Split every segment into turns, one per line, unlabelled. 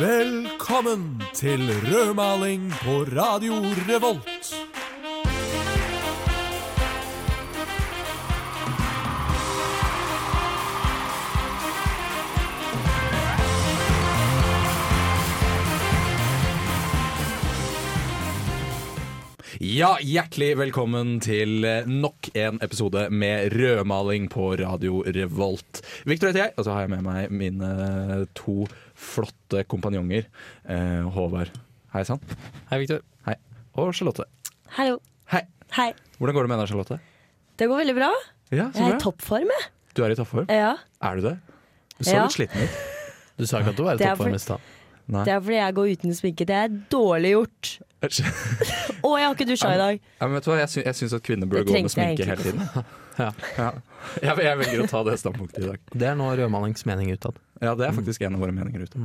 Velkommen til rødmaling på Radio Revolt.
Ja, hjertelig velkommen til nok en episode med rødmaling på Radio Revolt. Victor heter jeg, og så har jeg med meg mine to flotte kompanjonger. Eh, Håvard, hei sann.
Hei, Victor.
Hei. Og Charlotte.
Hallo.
Hei.
Hei.
Hvordan går det med deg, Charlotte?
Det går veldig bra.
Ja,
Jeg er i toppform, jeg.
Du er i toppform?
Ja.
Er du det? Du så
Ja.
litt sliten ut.
Du sa ikke at du var i toppform i stad.
Nei.
Det er fordi jeg går uten sminke. Det er dårlig gjort.
ja,
Å, jeg har ikke dusja i dag.
men vet du hva? Jeg, sy jeg syns at kvinner burde gå med sminke hele tiden.
Ja.
Ja. Jeg, jeg velger å ta det standpunktet i dag.
Det er nå rødmalings mening utad.
Ja, Det er faktisk en av våre meninger ute.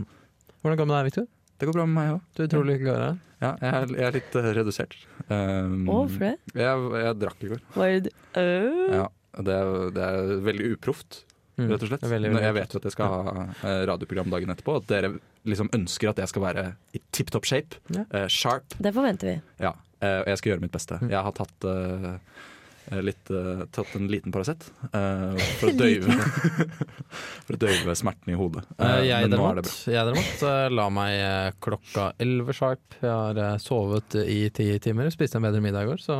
Hvordan går det med deg, Victor?
Det går bra med meg òg.
Du er utrolig glad i deg.
Ja, jeg, er, jeg er litt uh, redusert. Um,
hvorfor det?
Jeg, jeg drakk i går.
Var det øh?
Ja, det, er, det er veldig uproft,
Mm.
Rett og slett.
Veldig, veldig
jeg vet jo at jeg skal ha eh, radioprogram dagen etterpå, at dere liksom ønsker at jeg skal være i tipp topp shape,
Ja.
Uh, sharp.
Det forventer vi.
Ja, og jeg skal gjøre mitt beste.
Mm.
Jeg har tatt eh, Litt, tatt en liten Paracet for, å døyve, for å døyve smerten i hodet.
Jeg
men er
derimot, jeg la meg klokka 11 sharp. Jeg har sovet i ti timer. Spiste en bedre middag i går, så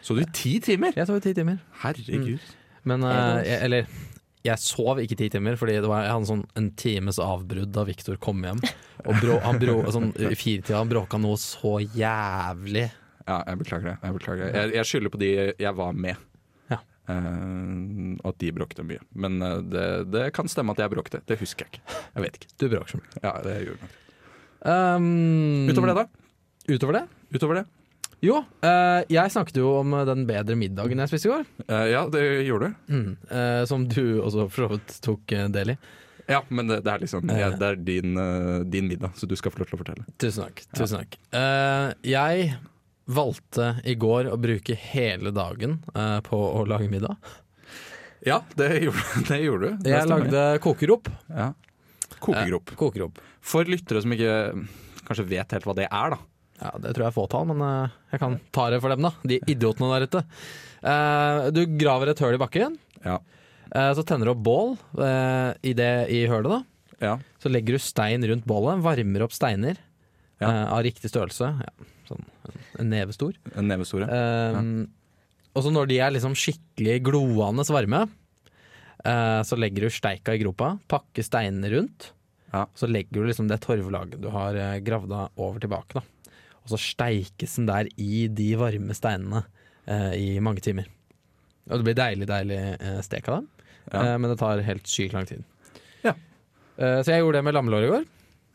Så du i ti timer?
jeg sov i ti timer.
Herregud.
Men eh, jeg, Eller jeg sov ikke ti timer, Fordi det var, jeg hadde sånn en times avbrudd da Viktor kom hjem. Og bro, han bro, sånn, I firetida han bråka noe så jævlig.
Ja, jeg beklager det. Jeg, beklager. jeg, jeg skylder på de jeg var med.
Ja.
Uh, at de bråkte mye. Men uh, det, det kan stemme at jeg bråkte. Det husker jeg ikke. Jeg vet ikke.
Du bråker så mye.
Ja, det gjorde jeg.
Um,
Utover det, da?
Utover det?
Utover det?
Jo, eh, jeg snakket jo om den bedre middagen jeg spiste i går.
Eh, ja, det gjorde du.
Mm. Eh, som du også for så vidt tok del i.
Ja, men det, det er liksom ja, Det er din, din middag, så du skal få lov til å fortelle.
Tusen takk. Tusen takk. Eh, jeg valgte i går å bruke hele dagen på å lage middag.
Ja, det gjorde, det gjorde du. Det
Jeg
stemmer.
lagde kokerop.
ja. Kokerop.
Eh, kokerop.
For lyttere som ikke kanskje vet helt hva det er, da.
Ja, det tror jeg er fåtall, men eh, jeg kan ta det for dem, da. De idiotene der ute. Eh, du graver et høl i bakken.
Ja.
eh, så tenner du opp bål i, det, i hølet. da
Ja.
Så legger du stein rundt bålet, varmer opp steiner
Ja.
av riktig størrelse. Ja, sånn en, neve stor.
En nevestore.
ja. Og så når de er liksom skikkelig gloende varme, så legger du steika i gropa, pakker steinene rundt.
Ja.
Så legger du liksom det torvlaget du har gravd av over tilbake. da Og så steikes den der i de varme steinene eh, i mange timer. Og det blir deilig, deilig eh, stek av dem,
Ja.
eh, men det tar helt sykt lang tid.
Ja.
Eh, så jeg gjorde det med lammelår i går.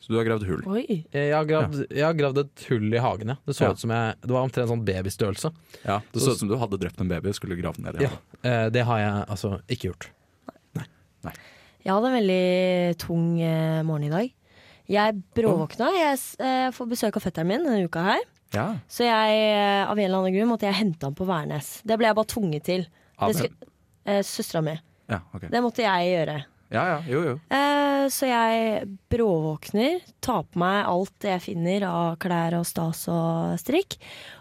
Så du har gravd hull.
Oi.
Eh, Jeg har gravd, jeg har gravd et hull i hagen, ja. Det så
Ja.
ut som jeg Det var omtrent sånn babystørrelse.
Ja, Det så ut som du hadde drept en baby og skulle grave den ned. i
Ja. Eh, det har jeg altså ikke gjort. Nei.
Jeg hadde en veldig tung eh, morgen i dag. Jeg bråvåkna. Jeg eh, får besøk av fetteren min denne uka her.
Ja.
Så jeg, eh, av en eller annen grunn måtte jeg hente han på Værnes. Det ble jeg bare tvunget til.
Av
Det skulle- Eh, Søstera mi.
ja, ok.
Det måtte jeg gjøre.
Ja, ja, jo, jo.
Eh, så jeg bråvåkner, tar på meg alt jeg finner av klær og stas og strikk.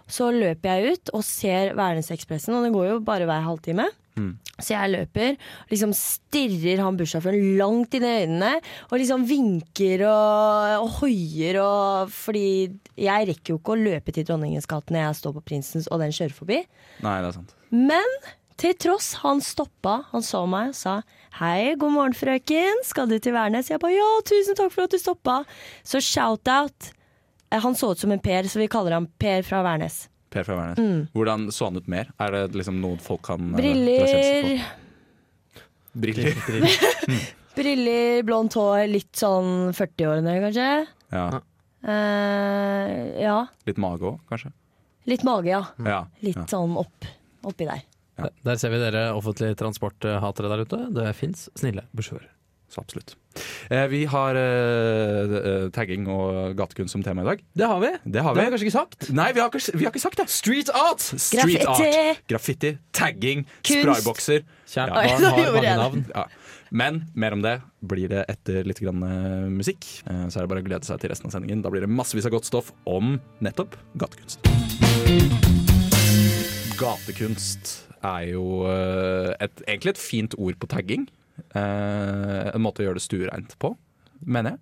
Så løper jeg ut og ser Værnesekspressen, og det går jo bare hver halvtime.
Mm.
Så jeg løper, liksom stirrer han bussjåføren langt inn i øynene og liksom vinker og, og hoier og Fordi jeg rekker jo ikke å løpe til Dronningens gate når jeg står på Prinsens og den kjører forbi.
Nei, det er sant.
Men til tross, han stoppa, han så meg og sa Hei, god morgen frøken, skal du til Værnes? Jeg bare ja, tusen takk for at du stoppa. Så shout-out. Eh, Han så ut som en Per, så vi kaller ham Per fra Værnes.
Per fra Værnes.
Mm.
Hvordan så han ut mer? Er det liksom noe folk kan eh,
Briller,
på? Briller.
briller, blondt hår, litt sånn 40-årene kanskje.
Ja.
Uh, ja.
Litt mage òg, kanskje?
Litt mage, ja.
Ja.
Litt
ja.
sånn opp, oppi der.
Ja.
Der ser vi dere offentlig transporthatere der ute. Det fins snille bussjåfører.
Så absolutt. Eh, vi har eh, eh, tagging og gatekunst som tema i dag.
Det har vi.
Det har
Det
vi.
har vi kanskje ikke sagt?
Nei, vi har ikke, vi har ikke sagt det! Street art! Street
Graffiti!
art. Graffiti, tagging,
Kunst.
spraybokser.
Kjært
Ja.
barn har mange navn.
Ja. Men mer om det blir det etter litt grann eh, musikk. Eh, Så er det bare å glede seg til resten av sendingen. Da blir det massevis av godt stoff om nettopp gatekunst. Gatekunst er jo et, egentlig et fint ord på tagging. Eh, en måte å gjøre det stuereint på, mener jeg.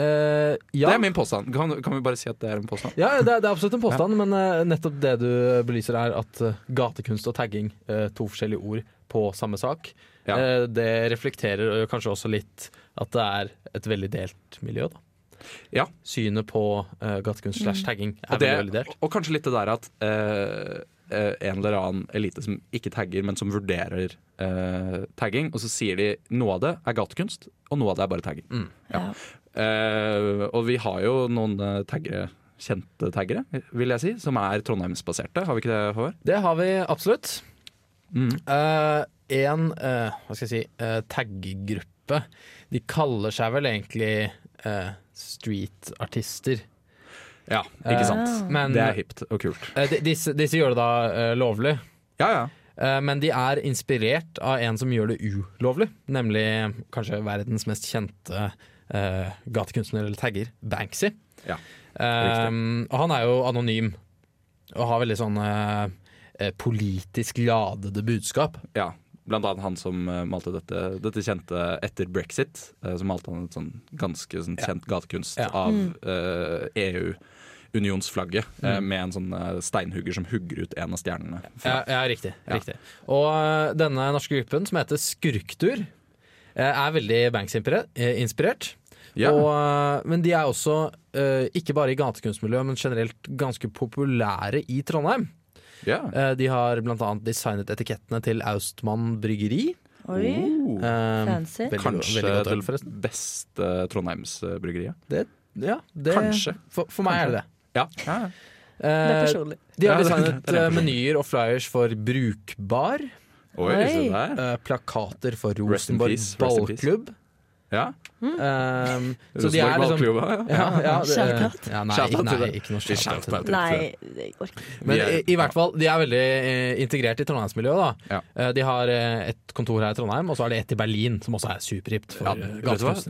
Eh, ja.
Det er min påstand. Kan, kan vi bare si at det er en påstand?
Ja, det er, det er absolutt en påstand, men eh, nettopp det du belyser er at eh, gatekunst og tagging, eh, to forskjellige ord på samme sak,
Ja.
eh, det reflekterer kanskje også litt at det er et veldig delt miljø. da.
Ja.
Synet på gatekunst slash tagging er
Og, det,
veldig, veldig delt.
og kanskje litt det der at en eller annen elite som ikke tagger, men som vurderer eh, tagging, og så sier de noe av det er gatekunst, og noe av det er bare tagging.
Mm.
Ja. Eh, og vi har jo noen eh, taggere, kjente taggere, vil jeg si, som er trondheimsbaserte. Har vi ikke det, Håvard?
Det har vi absolutt.
Mm.
Uh, en eh, hva skal jeg si, uh, taggegruppe. De kaller seg vel egentlig uh, streetartister.
Ja, ikke
Eh,
sant.
men-
det er hipt og kult.
Eh, disse, disse gjør det da eh, lovlig.
Ja, ja.
Eh, Men de er inspirert av en som gjør det ulovlig, nemlig kanskje verdens mest kjente uh, gatekunstner eller tagger, Banksy.
Ja,
Eh, og han er jo anonym og har veldig sånn eh, eh, politisk ladede budskap.
ja. Blant annet han som eh, malte dette, dette kjente etter brexit. eh, så malte han et sånn ganske sånn kjent gatekunst
Ja.
av uh, EU-unionsflagget. eh,
Mm.
med en sånn steinhugger som hugger ut en av stjernene.
Ja, ja riktig.
Ja.
riktig. Og denne norske gruppen, som heter Skurktur, er veldig Banks-inspirert.
Ja.
Og, men de er også, ikke bare i gatekunstmiljøet, men generelt ganske populære i Trondheim.
Ja.
Eh, de har bl.a. designet etikettene til Austmann bryggeri.
Oi,
Oh.
Eh,
fancy.
veldig,
Kanskje
veldig godt øl,
det
forresten.
beste Trondheimsbryggeriet.
Ja, det,
Kanskje.
For, for meg er det det.
Ja. ja.
Det er
Eh,
personlig.
de har
Ja, det-
designet
det er
eh, menyer og flyers for Brukbar.
Oi,
eh, plakater for Rosenborg ballklubb.
Ja.
Um, så de er liksom ja, ja, det- ja, nei, nei, ikke noe shout-out det.
Nei, det går ikke.
Men
er-
i, i hvert fall, de er veldig eh, integrert i trondheimsmiljøet. da.
Ja.
Eh, de har eh, et kontor her i Trondheim, og så har de et i Berlin, som også er superhipt for
Ja.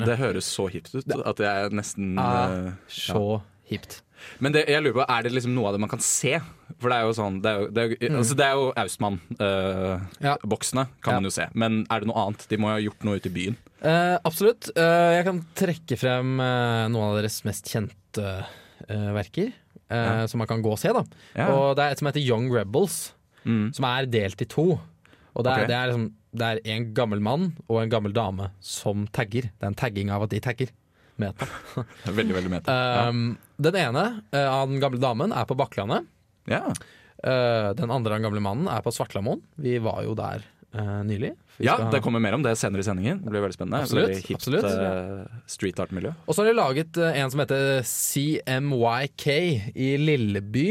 Det høres så hipt ut at jeg nesten uh,
Så hipt.
Men det, jeg lurer på, er det liksom noe av det man kan se? For det er jo sånn Det er jo, det er jo, altså det er jo Austmann-boksene,
Ja.
kan
Ja.
man jo se. Men er det noe annet? De må jo ha gjort noe ute i byen.
Uh, absolutt. Uh, jeg kan trekke frem uh, noen av deres mest kjente verker,
Ja.
som man kan gå og se. da. Og Det er et som heter Young Rebels,
Mm.
som er delt i to. Og det er,
okay.
det er, liksom, det er en gammel mann og en gammel dame som tagger. Det er en tagging av at de tagger. Meta.
Veldig, veldig meta. Ja.
Um, Den ene eh, av den gamle damen er på Bakklandet.
Ja.
Uh, den andre av den gamle mannen er på Svartlamoen. Vi var jo der uh, nylig.
Ja,
skal-
det kommer mer om det senere i sendingen. Det blir veldig spennende.
Absolutt,
Veldig hipt
absolutt.
Uh, street art-miljø.
Og så har de laget en som heter CMYK i Lilleby.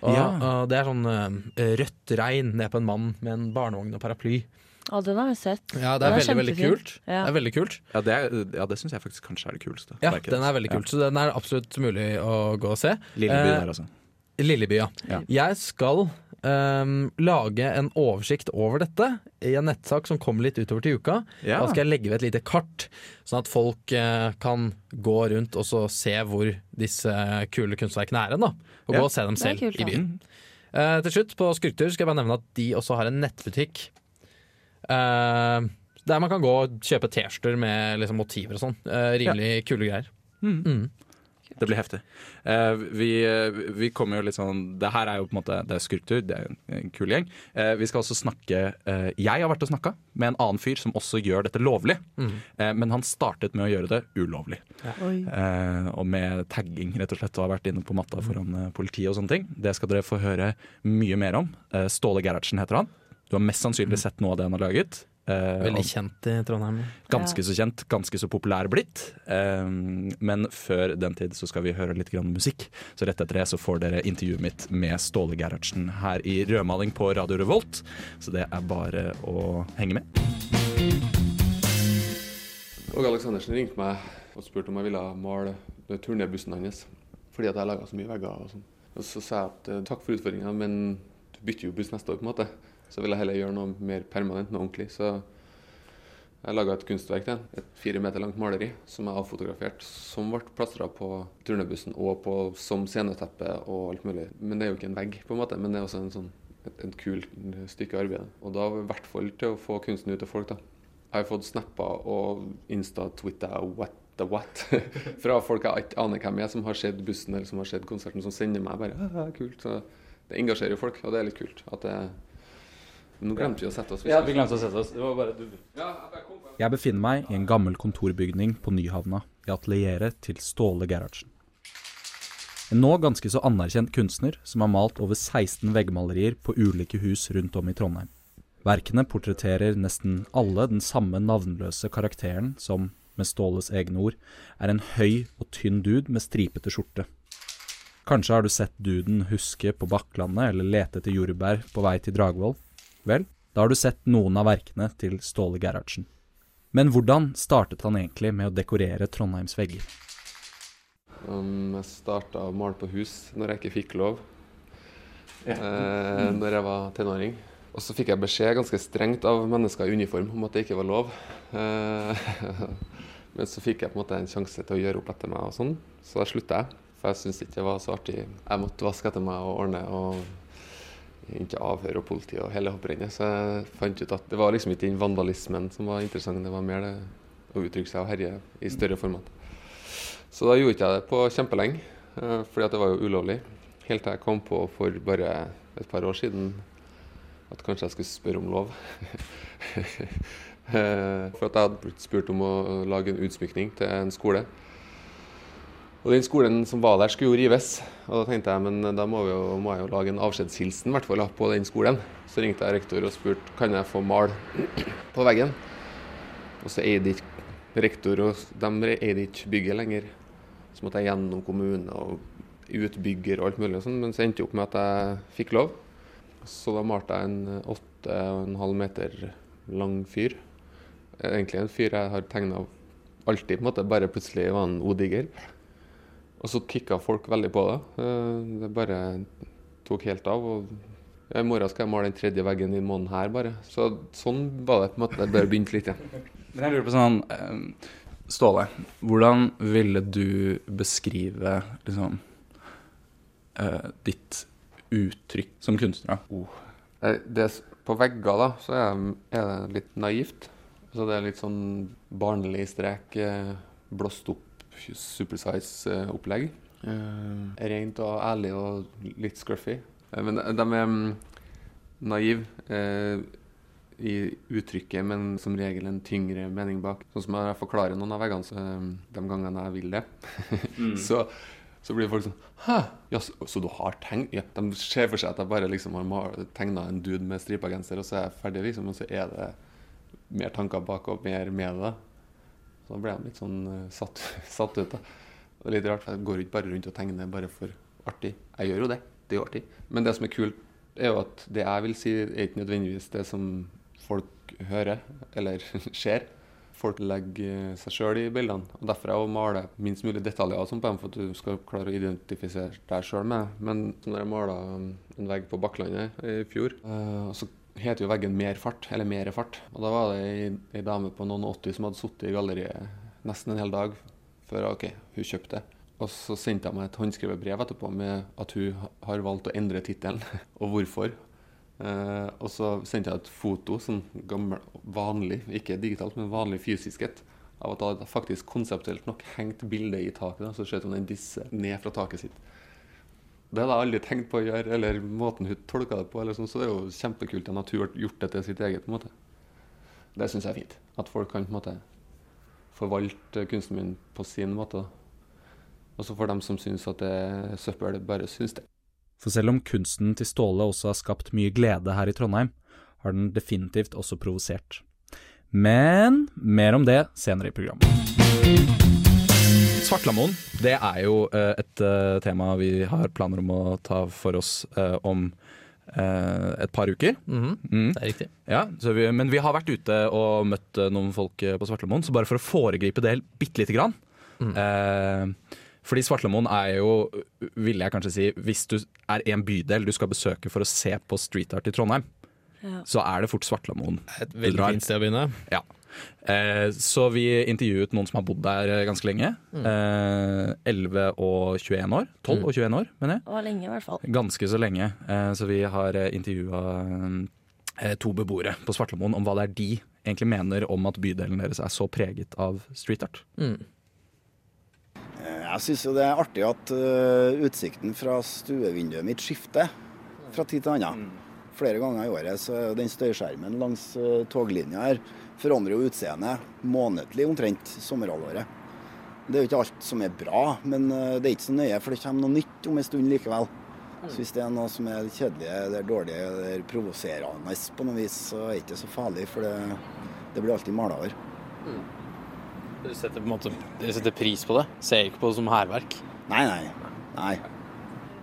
Og,
Ja.
det er sånn rødt regn ned på en mann med en barnevogn og paraply.
Ja, den har jeg sett.
Ja, Det er,
er
veldig, veldig kult.
Ja.
Det er veldig kult.
Ja, det, er- ja, det syns jeg faktisk kanskje er det kuleste.
Ja,
verket
den er veldig kult, så den er absolutt mulig å gå og se.
Ja. Lilleby
Eh,
der, altså.
Lilleby, ja.
Ja.
Jeg skal ehm, lage en oversikt over dette i en nettsak som kommer litt utover til uka.
Ja.
Da skal jeg legge ved et lite kart, sånn at folk eh, kan gå rundt og så se hvor disse kule kunstverkene er hen. da. Og
Ja.
gå og se dem
Det er
selv
kult,
i
da.
byen. Eh, til slutt, på Skulptur, skal jeg bare nevne at de også har en nettbutikk. Eh, der man kan gå og kjøpe T-skjorter med liksom, motiver og sånn. Uh, rimelig kule greier.
Mm.
Mm.
Det blir heftig. Uh, vi, vi kommer jo litt sånn Det her er jo på en måte Det er skulptur, det er en, en kul gjeng. Eh, vi skal også snakke Jeg har vært og snakka med en annen fyr som også gjør dette lovlig.
Mm.
Eh, men han startet med å gjøre det ulovlig.
Ja.
Eh, og med tagging, rett og slett. Og har vært inne på matta foran politiet og sånne ting. Det skal dere få høre mye mer om. Ståle Gerhardsen heter han. Du har mest sannsynlig sett noe av det han har laget. Uh,
Veldig kjent i Trondheim.
ganske
Ja.
så kjent, ganske så populær blitt. Eh, men før den tid så skal vi høre litt grann musikk. Så rett etter det så får dere intervjuet mitt med Ståle Gerhardsen her i rødmaling på Radio Revolt. Så det er bare å henge med.
Åge Aleksandersen ringte meg og spurte om jeg ville male turnébussen hans. Fordi at jeg laga så mye vegger og sånn. Og så sa jeg at eh, takk for utfordringa, men du bytter jo buss neste år, på en måte. Så vil jeg heller gjøre noe mer permanent, noe ordentlig. Så Jeg laga et kunstverk til et fire meter langt maleri som jeg avfotograferte, som ble plastra på turnebussen og på, som sceneteppe og alt mulig. Men det er jo ikke en vegg, på en måte, men det er også en sånn, et, et kult stykke arbeid. Og da i hvert fall til å få kunsten ut til folk. da. Jeg har fått snapper og Insta, Twitter, what the what, fra folk jeg ikke aner hvem er, som har sett bussen eller som har sett konserten, som sender meg bare «Ah, kult. Så det engasjerer jo folk, og det er litt kult. At det Nå glemte vi å sette oss.
Ja, vi glemte å sette oss. Det var bare du.
Jeg
befinner meg i en gammel kontorbygning på Nyhavna, i atelieret til Ståle Gerhardsen. En nå ganske så anerkjent kunstner som har malt over 16 veggmalerier på ulike hus rundt om i Trondheim. Verkene portretterer nesten alle den samme navnløse karakteren som, med Ståles egne ord, er en høy og tynn dude med stripete skjorte. Kanskje har du sett duden huske på Bakklandet eller lete etter jordbær på vei til Dragvoll? Vel, da har du sett noen av verkene til Ståle Gerhardsen. Men hvordan startet han egentlig med å dekorere Trondheims vegger?
Um, jeg starta å male på hus når jeg ikke fikk lov. Eh, når jeg var tenåring. Og så fikk jeg beskjed ganske strengt av mennesker i uniform om at det ikke var lov. Eh, men så fikk jeg på en måte en sjanse til å gjøre opp etter meg, og sånn, så da slutta jeg. For jeg syntes ikke det var så artig. Jeg måtte vaske etter meg og ordne. og ikke avhør og politi og hele hopprennet. Så jeg fant ut at det var liksom ikke den vandalismen som var interessant, det var mer det å uttrykke seg og herje i større format. Så da gjorde ikke jeg det på kjempelenge, eh, fordi at det var jo ulovlig. Helt til jeg kom på for bare et par år siden at kanskje jeg skulle spørre om lov. Eh, for at jeg hadde blitt spurt om å lage en utsmykning til en skole. Og den skolen som var der, skulle jo rives. Og da tenkte jeg men da må, jo, må jeg jo lage en avskjedshilsen på den skolen. Så ringte jeg rektor og spurte kan jeg få male på veggen. Og så eide ikke rektor og de eide ikke bygget lenger. Så måtte jeg gjennom kommune og utbygger og alt mulig, og sånn, men så endte det opp med at jeg fikk lov. Så da malte jeg en åtte og en halv meter lang fyr. Egentlig en fyr jeg har tegna alltid, på en måte, bare plutselig var han odiger. Og så kicka folk veldig på det. Eh, Det bare tok helt av. og ja, I morgen skal jeg male den tredje veggen i måneden her, bare. Så sånn var det på en måte. Det bare begynte litt igjen.
Men jeg lurer på sånn eh, Ståle, hvordan ville du beskrive liksom eh, ditt uttrykk som kunstner?
Eh, Det, på vegger da, så er, det litt naivt. Så det er litt sånn barnlig strek, blåst opp supersize-opplegg. Eh, rent og ærlig og litt scruffy. Eh, men de, de er mm, naive eh, i uttrykket, men som regel en tyngre mening bak. Sånn som jeg forklarer noen av veggene, så eh, de gangene jeg vil det, så så blir folk sånn Hæ? Ja, så, så du har tegn...? Ja, de ser for seg at jeg bare liksom har tegna en dude med stripa genser, og så er jeg ferdig, liksom. Og så er det mer tanker bak og mer med det. Så da ble de litt sånn eh, satt, satt ut, da. Er litt rart, for jeg går ikke bare rundt og tegner bare for artig. Jeg gjør jo det. Det er jo artig. Men det som er kult, er jo at det jeg vil si, er ikke nødvendigvis det som folk hører eller ser. Folk legger seg sjøl i bildene. og Derfor jeg å maler minst mulig detaljer og sånn på dem, for at du skal klare å identifisere deg sjøl med. Men når jeg mala en vegg på Bakklandet i fjor, eh, og så heter jo veggen Mer fart, eller Mere fart. Og da var det ei, dame på noen 80 som hadde sittet i galleriet nesten en hel dag før ok, hun kjøpte. Og så sendte jeg meg et håndskrevet brev etterpå med at hun har valgt å endre tittelen, og hvorfor. Eh, og så sendte jeg et foto, sånn gammel, vanlig, ikke digitalt, men vanlig fysisk et, av at jeg faktisk konseptuelt nok hengt bildet i taket. Da, så ser som den disser ned fra taket sitt. Det hadde jeg aldri tenkt på å gjøre, eller måten hun tolka det på. Sånn, så det er jo kjempekult at hun har gjort det til sitt eget. på en måte. Det syns jeg er fint. At folk kan på en måte forvalte kunsten min på sin måte. Og så får dem som syns at det er søppel, bare syns det.
For selv om kunsten til Ståle også har skapt mye glede her i Trondheim, har den definitivt også provosert. Men mer om det senere i programmet.
Svartlamoen det er jo eh, et eh, tema vi har planer om å ta for oss eh, om eh, et par uker.
Mhm,
Mm.
Det er riktig.
Ja, så vi, men vi har vært ute og møtt noen folk på Svartlamoen, så bare for å foregripe det bitte lite grann
Mm.
eh, Fordi Svartlamoen er jo, ville jeg kanskje si, hvis du er en bydel du skal besøke for å se på street art i Trondheim,
Ja.
så er det fort Svartlamoen.
Et veldig fint sted å begynne.
Ja. Eh, så vi intervjuet noen som har bodd der eh, ganske lenge. Mm. 11 og 21 år. 12
Mm.
og 21 år, mener jeg.
Og lenge, i hvert fall.
Ganske så lenge. Eh, så vi har eh, intervjua eh, to beboere på Svartlamoen om hva det er de egentlig mener om at bydelen deres er så preget av street art.
Mm.
Eh, Jeg syns jo det er artig at eh, utsikten fra stuevinduet mitt skifter fra tid til annen. Flere ganger i året så er jo den støyskjermen langs uh, toglinja her forandrer jo utseendet månedlig omtrent sommerhalvåret. Det er jo ikke alt som er bra, men eh, det er ikke så nøye, for det kommer noe nytt om en stund likevel. Så hvis det er noe som er kjedelig, det er dårlig, det er provoserende på noe vis, så er det ikke så farlig, for det, det blir alltid mala over.
Dere setter, setter pris på det? Ser ikke på det som hærverk?
Nei, nei. Nei.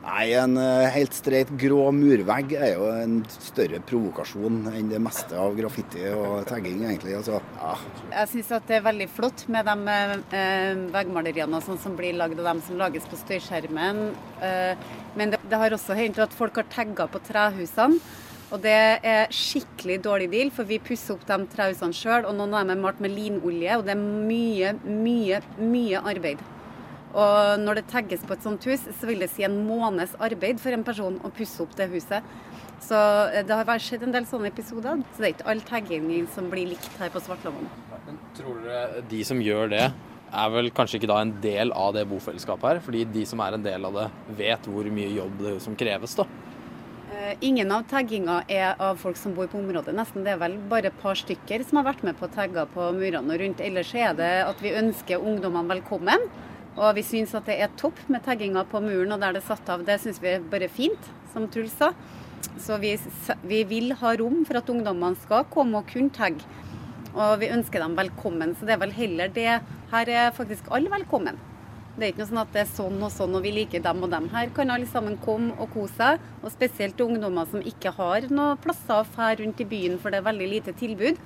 Nei, En eh, helt streit grå murvegg er jo en større provokasjon enn det meste av graffiti og tagging, egentlig. Altså, ja.
Jeg syns det er veldig flott med de eh, veggmaleriene sånn som blir lagd, og de som lages på støyskjermen. Eh, men det, det har også hendt at folk har tagga på trehusene. Og det er skikkelig dårlig deal, for vi pusser opp de trehusene sjøl. Og noen av dem er malt med linolje, og det er mye, mye, mye arbeid. Og når det tagges på et sånt hus, så vil det si en måneds arbeid for en person å pusse opp det huset. Så eh, det har vært skjedd en del sånne episoder. Så det er ikke all taggingen som blir likt her på Svartlamoen.
Men tror dere de som gjør det, er vel kanskje ikke da en del av det bofellesskapet her? Fordi de som er en del av det, vet hvor mye jobb det som kreves, da.
Eh, Ingen av tagginga er av folk som bor på området. Nesten det er vel bare et par stykker som har vært med på å tagge på murene og rundt. Ellers er det at vi ønsker ungdommene velkommen. Og vi syns at det er topp med tagginga på muren og der det er satt av. Det syns vi er bare fint, som Truls sa. Så vi, vi vil ha rom for at ungdommene skal komme og kunne tagge. Og vi ønsker dem velkommen. Så det er vel heller det. Her er faktisk alle velkommen. Det er ikke noe sånn at det er sånn og sånn og vi liker dem og dem. Her kan alle sammen komme og kose seg. Og spesielt ungdommer som ikke har noen plasser å fære rundt i byen, for det er veldig lite tilbud.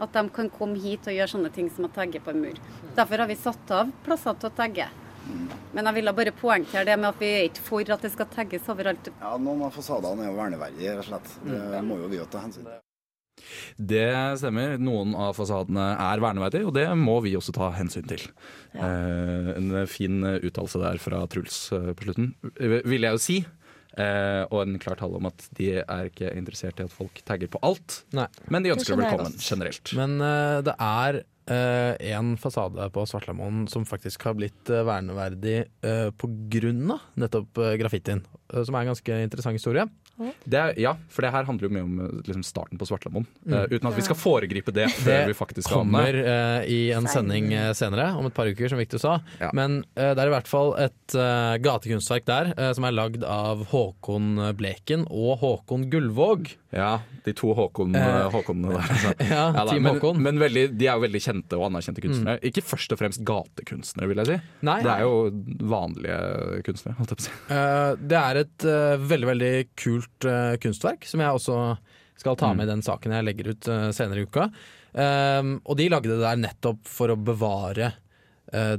At de kan komme hit og gjøre sånne ting som å tagge på en mur. Derfor har vi satt av plasser til å tagge. Men jeg ville bare poengtere det med at vi er ikke for at det skal tagges overalt.
ja, noen av fasadene er jo verneverdige, rett og slett. Det må jo vi jo ta hensyn til.
Det stemmer. Noen av fasadene er verneverdige, og det må vi også ta hensyn til. Eh, en fin uttalelse der fra Truls eh, på slutten, eh, vil jeg jo si. Eh, og en klar tale om at de er ikke interessert i at folk tagger på alt,
Nei.
men de ønsker
Det
velkommen generelt.
Men uh, det er uh, en fasade på Svartlamoen som faktisk har blitt uh, verneverdig uh, av nettopp uh, graffitien. som er en ganske interessant historie.
Det er, ja, for det her handler jo mye om eh, liksom, starten på Svartlamoen.
Mm.
Uh, uten at vi skal foregripe det før vi faktisk
kommer uh, i en sending uh, senere, om et par uker, som Victor sa.
Ja.
Men det er i hvert fall et gatekunstverk der som er lagd av Håkon Bleken og Håkon Gullvåg.
Ja, de to Håkon,
Eh,
Håkonene der. Altså.
Ja,
Ja, da, men
Håkon.
men veldig, de er jo veldig kjente og anerkjente kunstnere. Ikke først og fremst gatekunstnere, vil jeg si.
Nei,
Det er jo vanlige kunstnere. Holdt jeg på å si.
Uh, det er et uh, veldig, veldig kult eh, kunstverk, som jeg også skal ta med i den saken jeg legger ut eh, senere i uka. Og de lagde det der nettopp for å bevare eh,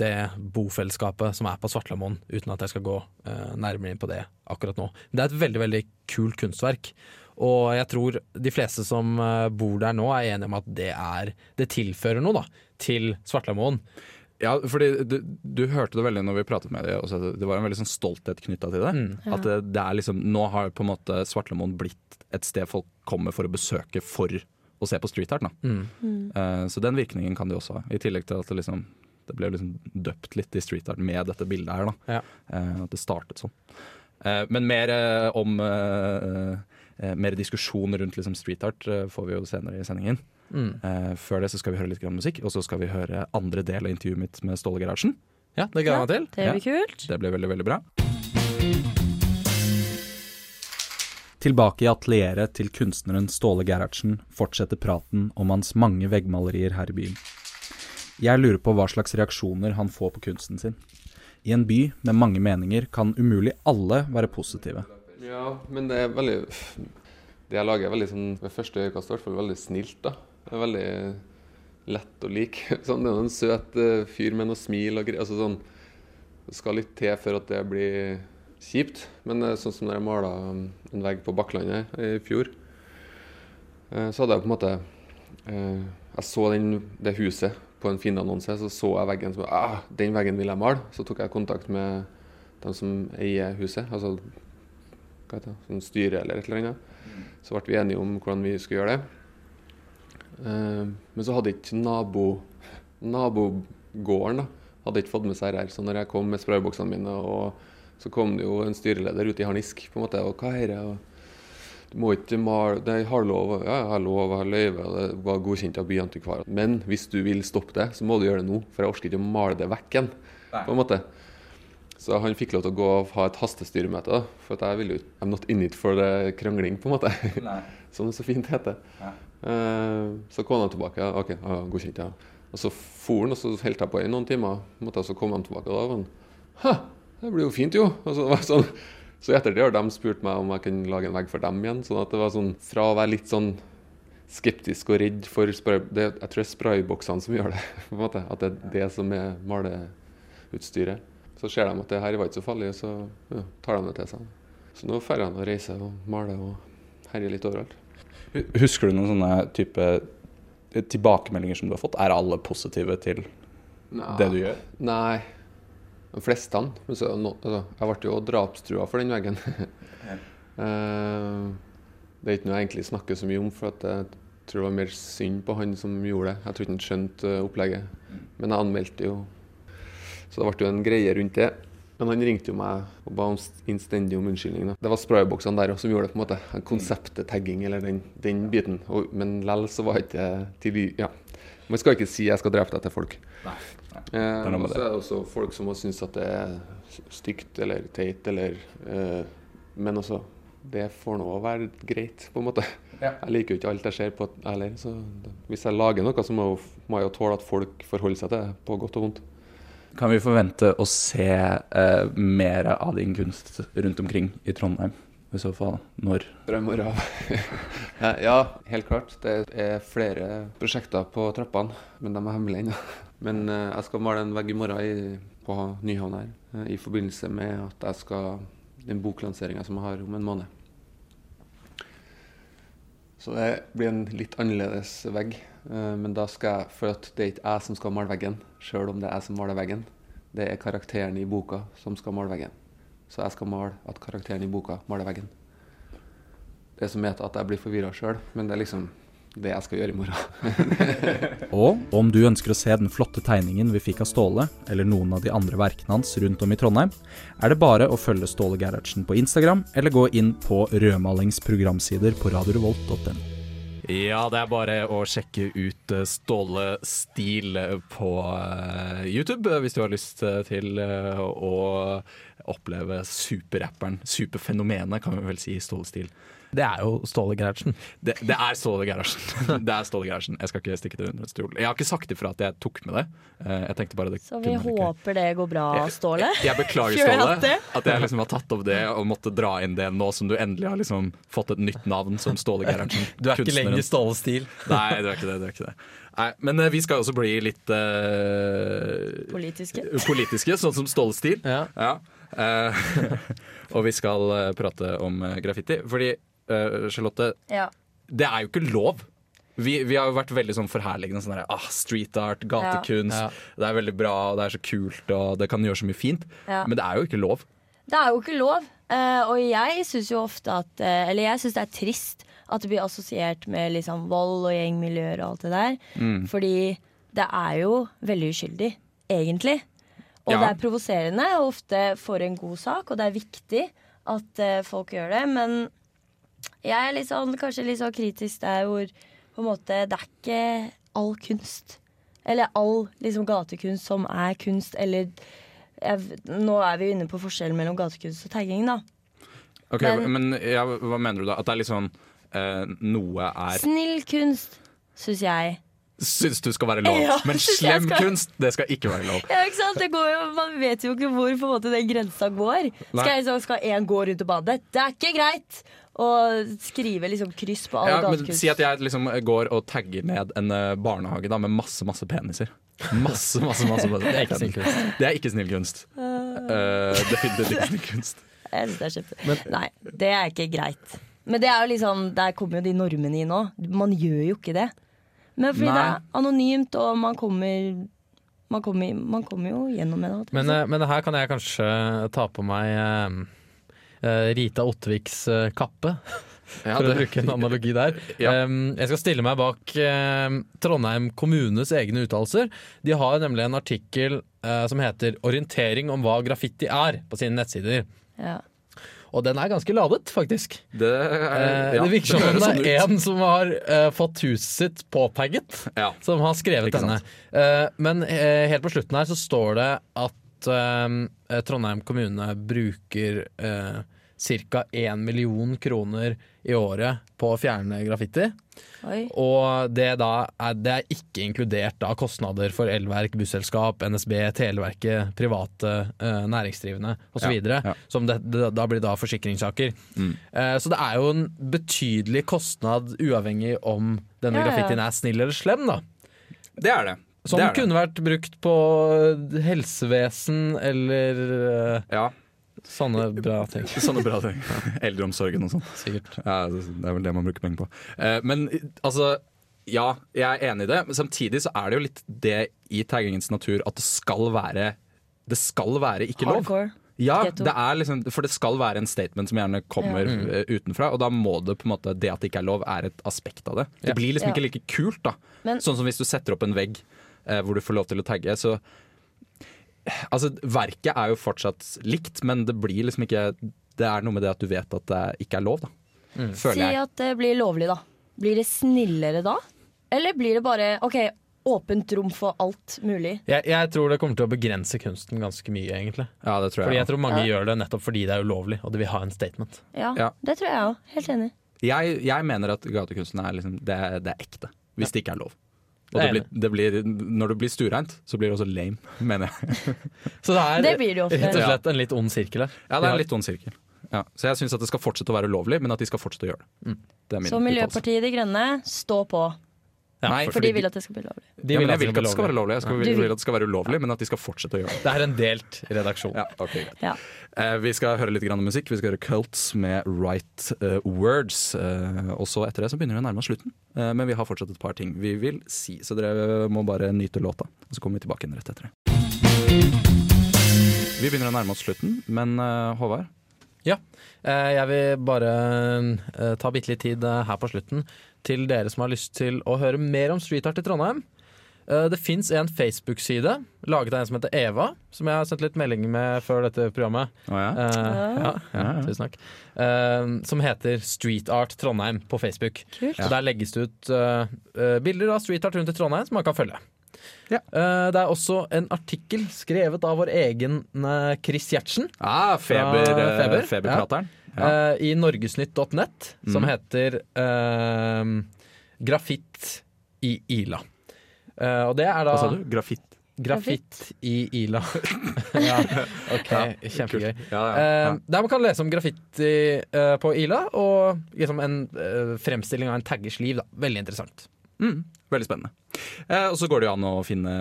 det bofellesskapet som er på Svartlamoen, uten at jeg skal gå eh, nærmere inn på det akkurat nå. Men det er et veldig, veldig kult kunstverk. Og jeg tror de fleste som eh, bor der nå er enige om at det, er, det tilfører noe da, til Svartlamoen.
Ja, fordi du, du hørte det veldig når vi pratet med dem. Det var en veldig sånn stolthet knytta til det.
Mm.
At det, det er liksom, Nå har på en måte Svartlamoen blitt et sted folk kommer for å besøke for å se på street art. Da.
Mm.
Uh, så den virkningen kan de også ha. I tillegg til at det liksom det ble liksom døpt litt i street art med dette bildet her. da.
Ja.
Uh, at det startet sånn. Uh, men mer om eh, Mer diskusjon rundt liksom street art eh, får vi jo senere i sendingen.
Mm.
Eh, før det så skal vi høre litt grann musikk, og så skal vi høre andre del av intervjuet mitt med Ståle Gerhardsen.
Ja, det gleder jeg meg til.
Det blir kult.
Det blir veldig, veldig bra.
Tilbake i atelieret til kunstneren Ståle Gerhardsen fortsetter praten om hans mange veggmalerier her i byen. Jeg lurer på hva slags reaksjoner han får på kunsten sin. I en by med mange meninger kan umulig alle være positive.
Ja, men det er veldig Det jeg lager, er veldig sånn ved første øyekast i hvert fall veldig snilt. da. Det er veldig lett å like. Sånn, det er en søt eh, fyr med noe smil og greier. Altså, sånn, det skal litt til før at det blir kjipt. Men eh, sånn som når jeg mala en vegg på Bakklandet i fjor, eh, så hadde jeg på en måte jeg så den, det huset på en Finn-annonse, så så jeg veggen som ah, Den veggen vil jeg male. Så tok jeg kontakt med dem som eier huset, altså hva heter det, sånn styre eller et eller annet. Så ble vi enige om hvordan vi skulle gjøre det. Eh, men så hadde ikke nabo, nabogården da, hadde ikke fått med seg her. Så når jeg kom med sprayboksene mine, og så kom det jo en styreleder ut i harnisk, på en måte, og hva er det? Du må ikke male Det har lov, ja, jeg har lov, jeg har løyve, det var godkjent av byantikvaren. Men hvis du vil stoppe det, så må du gjøre det nå, for jeg orker ikke å male det vekk igjen. på en måte. Så han fikk lov til å gå og ha et hastestyremøte, da. For jeg ville jo I'm not in it for the krangling, på en måte. Som det så fint heter. Eh, så kom han tilbake. OK, ja, godkjent, ja. Og så for han, og så holdt jeg på i noen timer. Måtte, så kom han tilbake, og da var han Hæ, det blir jo fint, jo. Og så, det sånn, så etter det har de spurt meg om jeg kunne lage en vegg for dem igjen. sånn at det var sånn fra å være litt sånn skeptisk og redd for spray, det, Jeg tror det er sprayboksene som gjør det. på en måte, At det er det som er maleutstyret. Så ser de at det her var ikke så farlig, så ja, tar de det til seg. Så nå drar han og reiser og maler og herjer litt overalt.
Husker du noen sånne type tilbakemeldinger som du har fått? Er alle positive til
Nei.
det du gjør?
Nei, de fleste. Men så, nå, altså, jeg ble jo drapstrua for den veggen. Eh, det er ikke noe jeg egentlig snakker så mye om, for at jeg tror det var mer synd på han som gjorde det. Jeg tror ikke han skjønte eh, opplegget. Men jeg anmeldte jo, så det ble jo en greie rundt det. Men han ringte jo meg og ba om innstendig om unnskyldning. Det var sprayboksene der som gjorde det. på en måte. Konseptet tagging, eller den, den biten. Og, men lell så var ikke til ja. Man skal ikke si 'jeg skal drepe deg' til folk.
Nei,
Eh,
er
og så er det også folk som syns at det er stygt eller teit eller eh, Men også Det får nå være greit, på en måte.
Ja.
Jeg liker jo ikke alt jeg ser på heller. Så hvis jeg lager noe, så må, må jeg jo tåle at folk forholder seg til det, på godt og vondt.
Kan vi forvente å se eh, mer av din kunst rundt omkring i Trondheim? I så fall når?
Drømmer av. ja, helt klart. Det er flere prosjekter på trappene, men de er hemmelige ennå. Men eh, jeg skal male en vegg i morgen i, på Nyhavn her, eh, i forbindelse med at jeg skal den boklanseringa som jeg har om en måned. Så det blir en litt annerledes vegg. Eh, Men da skal jeg, for at det er ikke jeg som skal male veggen, sjøl om det er jeg som maler veggen. Det er karakteren i boka som skal male veggen. Så jeg skal male at karakteren i boka maler veggen. Det som heter at jeg blir forvirra sjøl, men det er liksom det jeg skal gjøre i morgen.
Og om du ønsker å se den flotte tegningen vi fikk av Ståle, eller noen av de andre verkene hans rundt om i Trondheim, er det bare å følge Ståle Gerhardsen på Instagram, eller gå inn på Rødmalings programsider på radiorevolt.no.
Ja, det er bare å sjekke ut eh, Ståle Stil på eh, YouTube eh, hvis du har lyst eh, til eh, å oppleve superrapperen, superfenomenet, kan vi vel si, Ståle Stil.
Det er jo Ståle Gerhardsen.
Det, det er Ståle Gerhardsen. Det er Ståle Gerhardsen. Jeg skal ikke stikke det under en stol. Jeg har ikke sagt ifra at jeg tok med det. Eh, Jeg tenkte bare det
Så vi håper det går bra, Ståle.
Jeg, jeg beklager, Ståle,
at
jeg liksom har tatt opp det og måtte dra inn det nå som du endelig har liksom fått et nytt navn som Ståle Gerhardsen.
Du er ikke lenger Ståle Stil.
Nei, du er ikke det. Du er ikke det. Nei, men eh, vi skal også bli litt uh,
Politiske.
politiske, sånn som Ståle Stil.
Ja.
Ja. Uh, og vi skal prate om graffiti. Fordi, eh, Charlotte,
Ja.
det er jo ikke lov. Vi, vi har jo vært veldig sånn forherligende. Sånn der, ah, street art, gatekunst.
Ja.
Det er veldig bra, og det er så kult, og det kan gjøre så mye fint.
Ja.
Men det er jo ikke lov.
Det er jo ikke lov. eh, og jeg syns jo ofte at eh, Eller jeg syns det er trist at det blir assosiert med liksom vold og gjengmiljøer og alt det der.
Mm.
Fordi det er jo veldig uskyldig, egentlig. Og
Ja.
det er provoserende og ofte for en god sak, og det er viktig at folk gjør det. Men jeg er litt sånn, kanskje litt sånn kritisk der hvor på en måte det er ikke all kunst. Eller all liksom, gatekunst som er kunst, eller jeg, Nå er vi inne på forskjellen mellom gatekunst og tagging, da.
Ok,
Men-
Men, ja, hva mener du da? At det er litt sånn eh, Noe er
Snill kunst, syns jeg.
Syns du skal være lov,
Ja,
men slem
skal-
kunst, det skal ikke være lov.
Ja, ikke sant? Det går jo, man vet jo ikke hvor på en måte, den grensa går.
Nei.
Skal, én gå rundt og bade? Det er ikke greit! Og skrive liksom kryss på alle
Ja,
gatekryss.
Si at jeg liksom går og tagger ned en eh, barnehage da, med masse masse peniser. Masse, masse, masse, masse
Det er ikke snill kunst.
Det er ikke snill kunst. Eh, definitivt ikke snill kunst.
Jeg synes det er kjempe... Nei, det er ikke greit. Men det er jo liksom, der kommer jo de normene inn òg. Man gjør jo ikke det. Men fordi
Nei.
det er anonymt, og man kommer Man kommer, man kommer jo gjennom med det.
Men, eh, men her kan jeg kanskje ta på meg eh, Rita Otteviks eh, kappe,
Ja,
for å bruke en analogi der.
Ja.
Jeg skal stille meg bak eh, Trondheim kommunes egne uttalelser. De har nemlig en artikkel eh, som heter 'Orientering om hva graffiti er' på sine nettsider.
ja.
Og den er ganske ladet, faktisk.
Det, er,
Eh,
ja,
det virker som
det,
det
sånn
er
én
en som har uh, fått huset sitt påtagget,
Ja.
som har skrevet
Ikke
denne. Eh, men uh, helt på slutten her så står det at eh, Trondheim kommune bruker uh, ca. 1 million kroner i året på å fjerne graffiti.
Oi.
Og det, da er, det er ikke inkludert da kostnader for elverk, busselskap, NSB, Televerket, private eh, næringsdrivende osv.
Ja, ja.
Som det, det, da blir da forsikringssaker.
Mm.
Eh, så det er jo en betydelig kostnad uavhengig om denne
Ja, ja.
graffitien er snill eller slem. da
Det er det.
Som
det er det.
kunne vært brukt på helsevesen eller eh,
Ja,
sånne bra ting.
sånne bra ting. Eldreomsorgen og sånn.
Sikkert.
Ja, det det er vel det man bruker penger på. Eh, Men altså ja, jeg er enig i det, men samtidig så er det jo litt det i taggingens natur at det skal være Det skal være ikke lov.
Hardcore.
Ja, det er liksom, for det skal være en statement som gjerne kommer eh, utenfra, og da må det på en måte Det at det ikke er lov, er et aspekt av det. Det
Ja.
blir liksom
Ja.
ikke like kult, da.
Men-
sånn som hvis du setter opp en vegg eh, hvor du får lov til å tagge, så Altså, verket er jo fortsatt likt, men det blir liksom ikke Det er noe med det at du vet at det ikke er lov, da.
Mm.
Føler
Si at det blir lovlig, da. Blir det snillere da? Eller blir det bare OK, åpent rom for alt mulig?
Jeg, jeg tror det kommer til å begrense kunsten ganske mye, egentlig.
Ja, det tror jeg,
Fordi
jeg.
tror mange
Ja.
gjør det nettopp fordi det er ulovlig, og de vil ha en statement.
Ja,
Ja.
det tror jeg òg. Helt enig.
Jeg, jeg mener at gatekunsten er, liksom, det, er- det er ekte, hvis det ikke er lov. Og det blir, det blir, når det blir stureint, så blir det også lame, mener jeg.
Så det er
Det blir det
rett og slett en litt ond sirkel her.
Ja, det er en litt ond sirkel. Ja. Så jeg syns at det skal fortsette å være ulovlig, men at de skal fortsette å gjøre det. Det er min
Så. Miljøpartiet De Grønne, stå på.
Nei,
For de vil at det skal bli lovlig.
De
ja,
vil
men jeg vil ikke at det skal være
lovlig.
Jeg skal, vil,
vil-
at det skal være ulovlig, men at de skal fortsette å gjøre det.
Det er en delt redaksjon.
Ja, okay.
Ja.
Eh, vi skal høre litt grann musikk. Vi skal høre Cults med Right uh, Words. Eh, og så etter det så begynner vi å nærme oss slutten. Eh, men vi har fortsatt et par ting vi vil si, så dere må bare nyte låta. Og så kommer vi tilbake igjen rett etter det. Vi begynner å nærme oss slutten, men uh, Håvard?
Ja. Eh, Jeg vil bare ta bitte litt tid her på slutten til dere som har lyst til å høre mer om street art i Trondheim. Eh, Det fins en Facebook-side laget av en som heter Eva, som jeg har sendt litt melding med før dette programmet.
Oh, ja?
Uh, ja, ja,
Ja, ja.
tusen takk. Eh, som heter Street Art Trondheim på Facebook.
Kult.
Og Der legges det ut eh, eh, bilder av street art rundt i Trondheim som man kan følge.
Ja.
Eh, det er også en artikkel skrevet av vår egen Chris Gjertsen
Ah, feber,
Feber,
Feberprateren. Ja.
eh, i norgesnytt.net, som
Mm.
heter eh, Grafitt i Ila. Eh, og det er da
Hva sa du? Grafitt?
Grafitt i Ila. ja, ok, kjempegøy.
Ja, ja, ja.
der man kan lese om graffiti eh, på Ila, og liksom en fremstilling av en taggers liv. Da. Veldig interessant.
Mm, veldig spennende. Eh, og så går det jo an å finne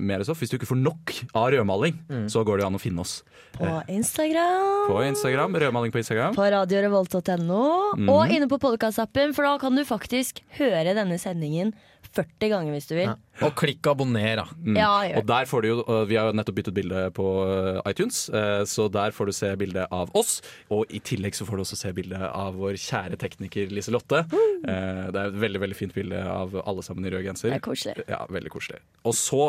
mer stoff. Hvis du ikke får nok av rødmaling, så går det jo an å finne oss
På Instagram.
på Instagram. Rødmaling på Instagram.
På radiorevolt.no.
Mm.
Og inne på podkastappen, for da kan du faktisk høre denne sendingen 40 ganger hvis du vil.
Ja. Og klikk abonner, da.
Mm.
Ja,
Og der får du jo, Vi har jo nettopp byttet bilde på eh, iTunes, eh, så der får du se bilde av oss. Og i tillegg så får du også se bilde av vår kjære tekniker Liselotte. Mm. Det er et veldig veldig fint bilde av alle sammen i rød genser.
Det er koselig.
Ja, veldig koselig. Og så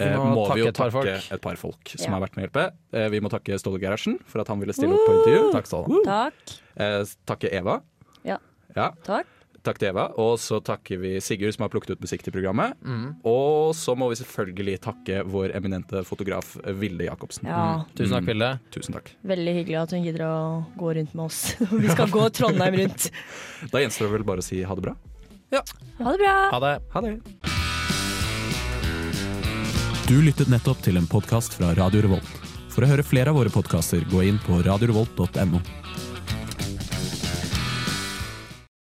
eh,
må
vi jo
takke et par folk.
et par folk som
Ja.
har vært med å hjelpe. Eh, vi må takke Ståle Gerhardsen for at han ville stille opp på intervju.
Takk Ståle.
Takk.
Eh, takke Eva.
Ja.
Ja,
Takk.
Takk til Eva. Og så takker vi Sigurd som har plukket ut musikk til programmet.
Mm.
Og så må vi selvfølgelig takke vår eminente fotograf Vilde Jacobsen.
Ja.
Tusen takk, Vilde.
Tusen takk.
Veldig hyggelig at hun gidder å gå rundt med oss. Vi skal gå Trondheim rundt.
Da gjenstår det vel bare å si ha det bra.
Ha det bra.
Ha det.
Ha det.
Du lyttet nettopp til en podkast fra Radio Revolt. For å høre flere av våre podkaster, gå inn på radiorevolt.no.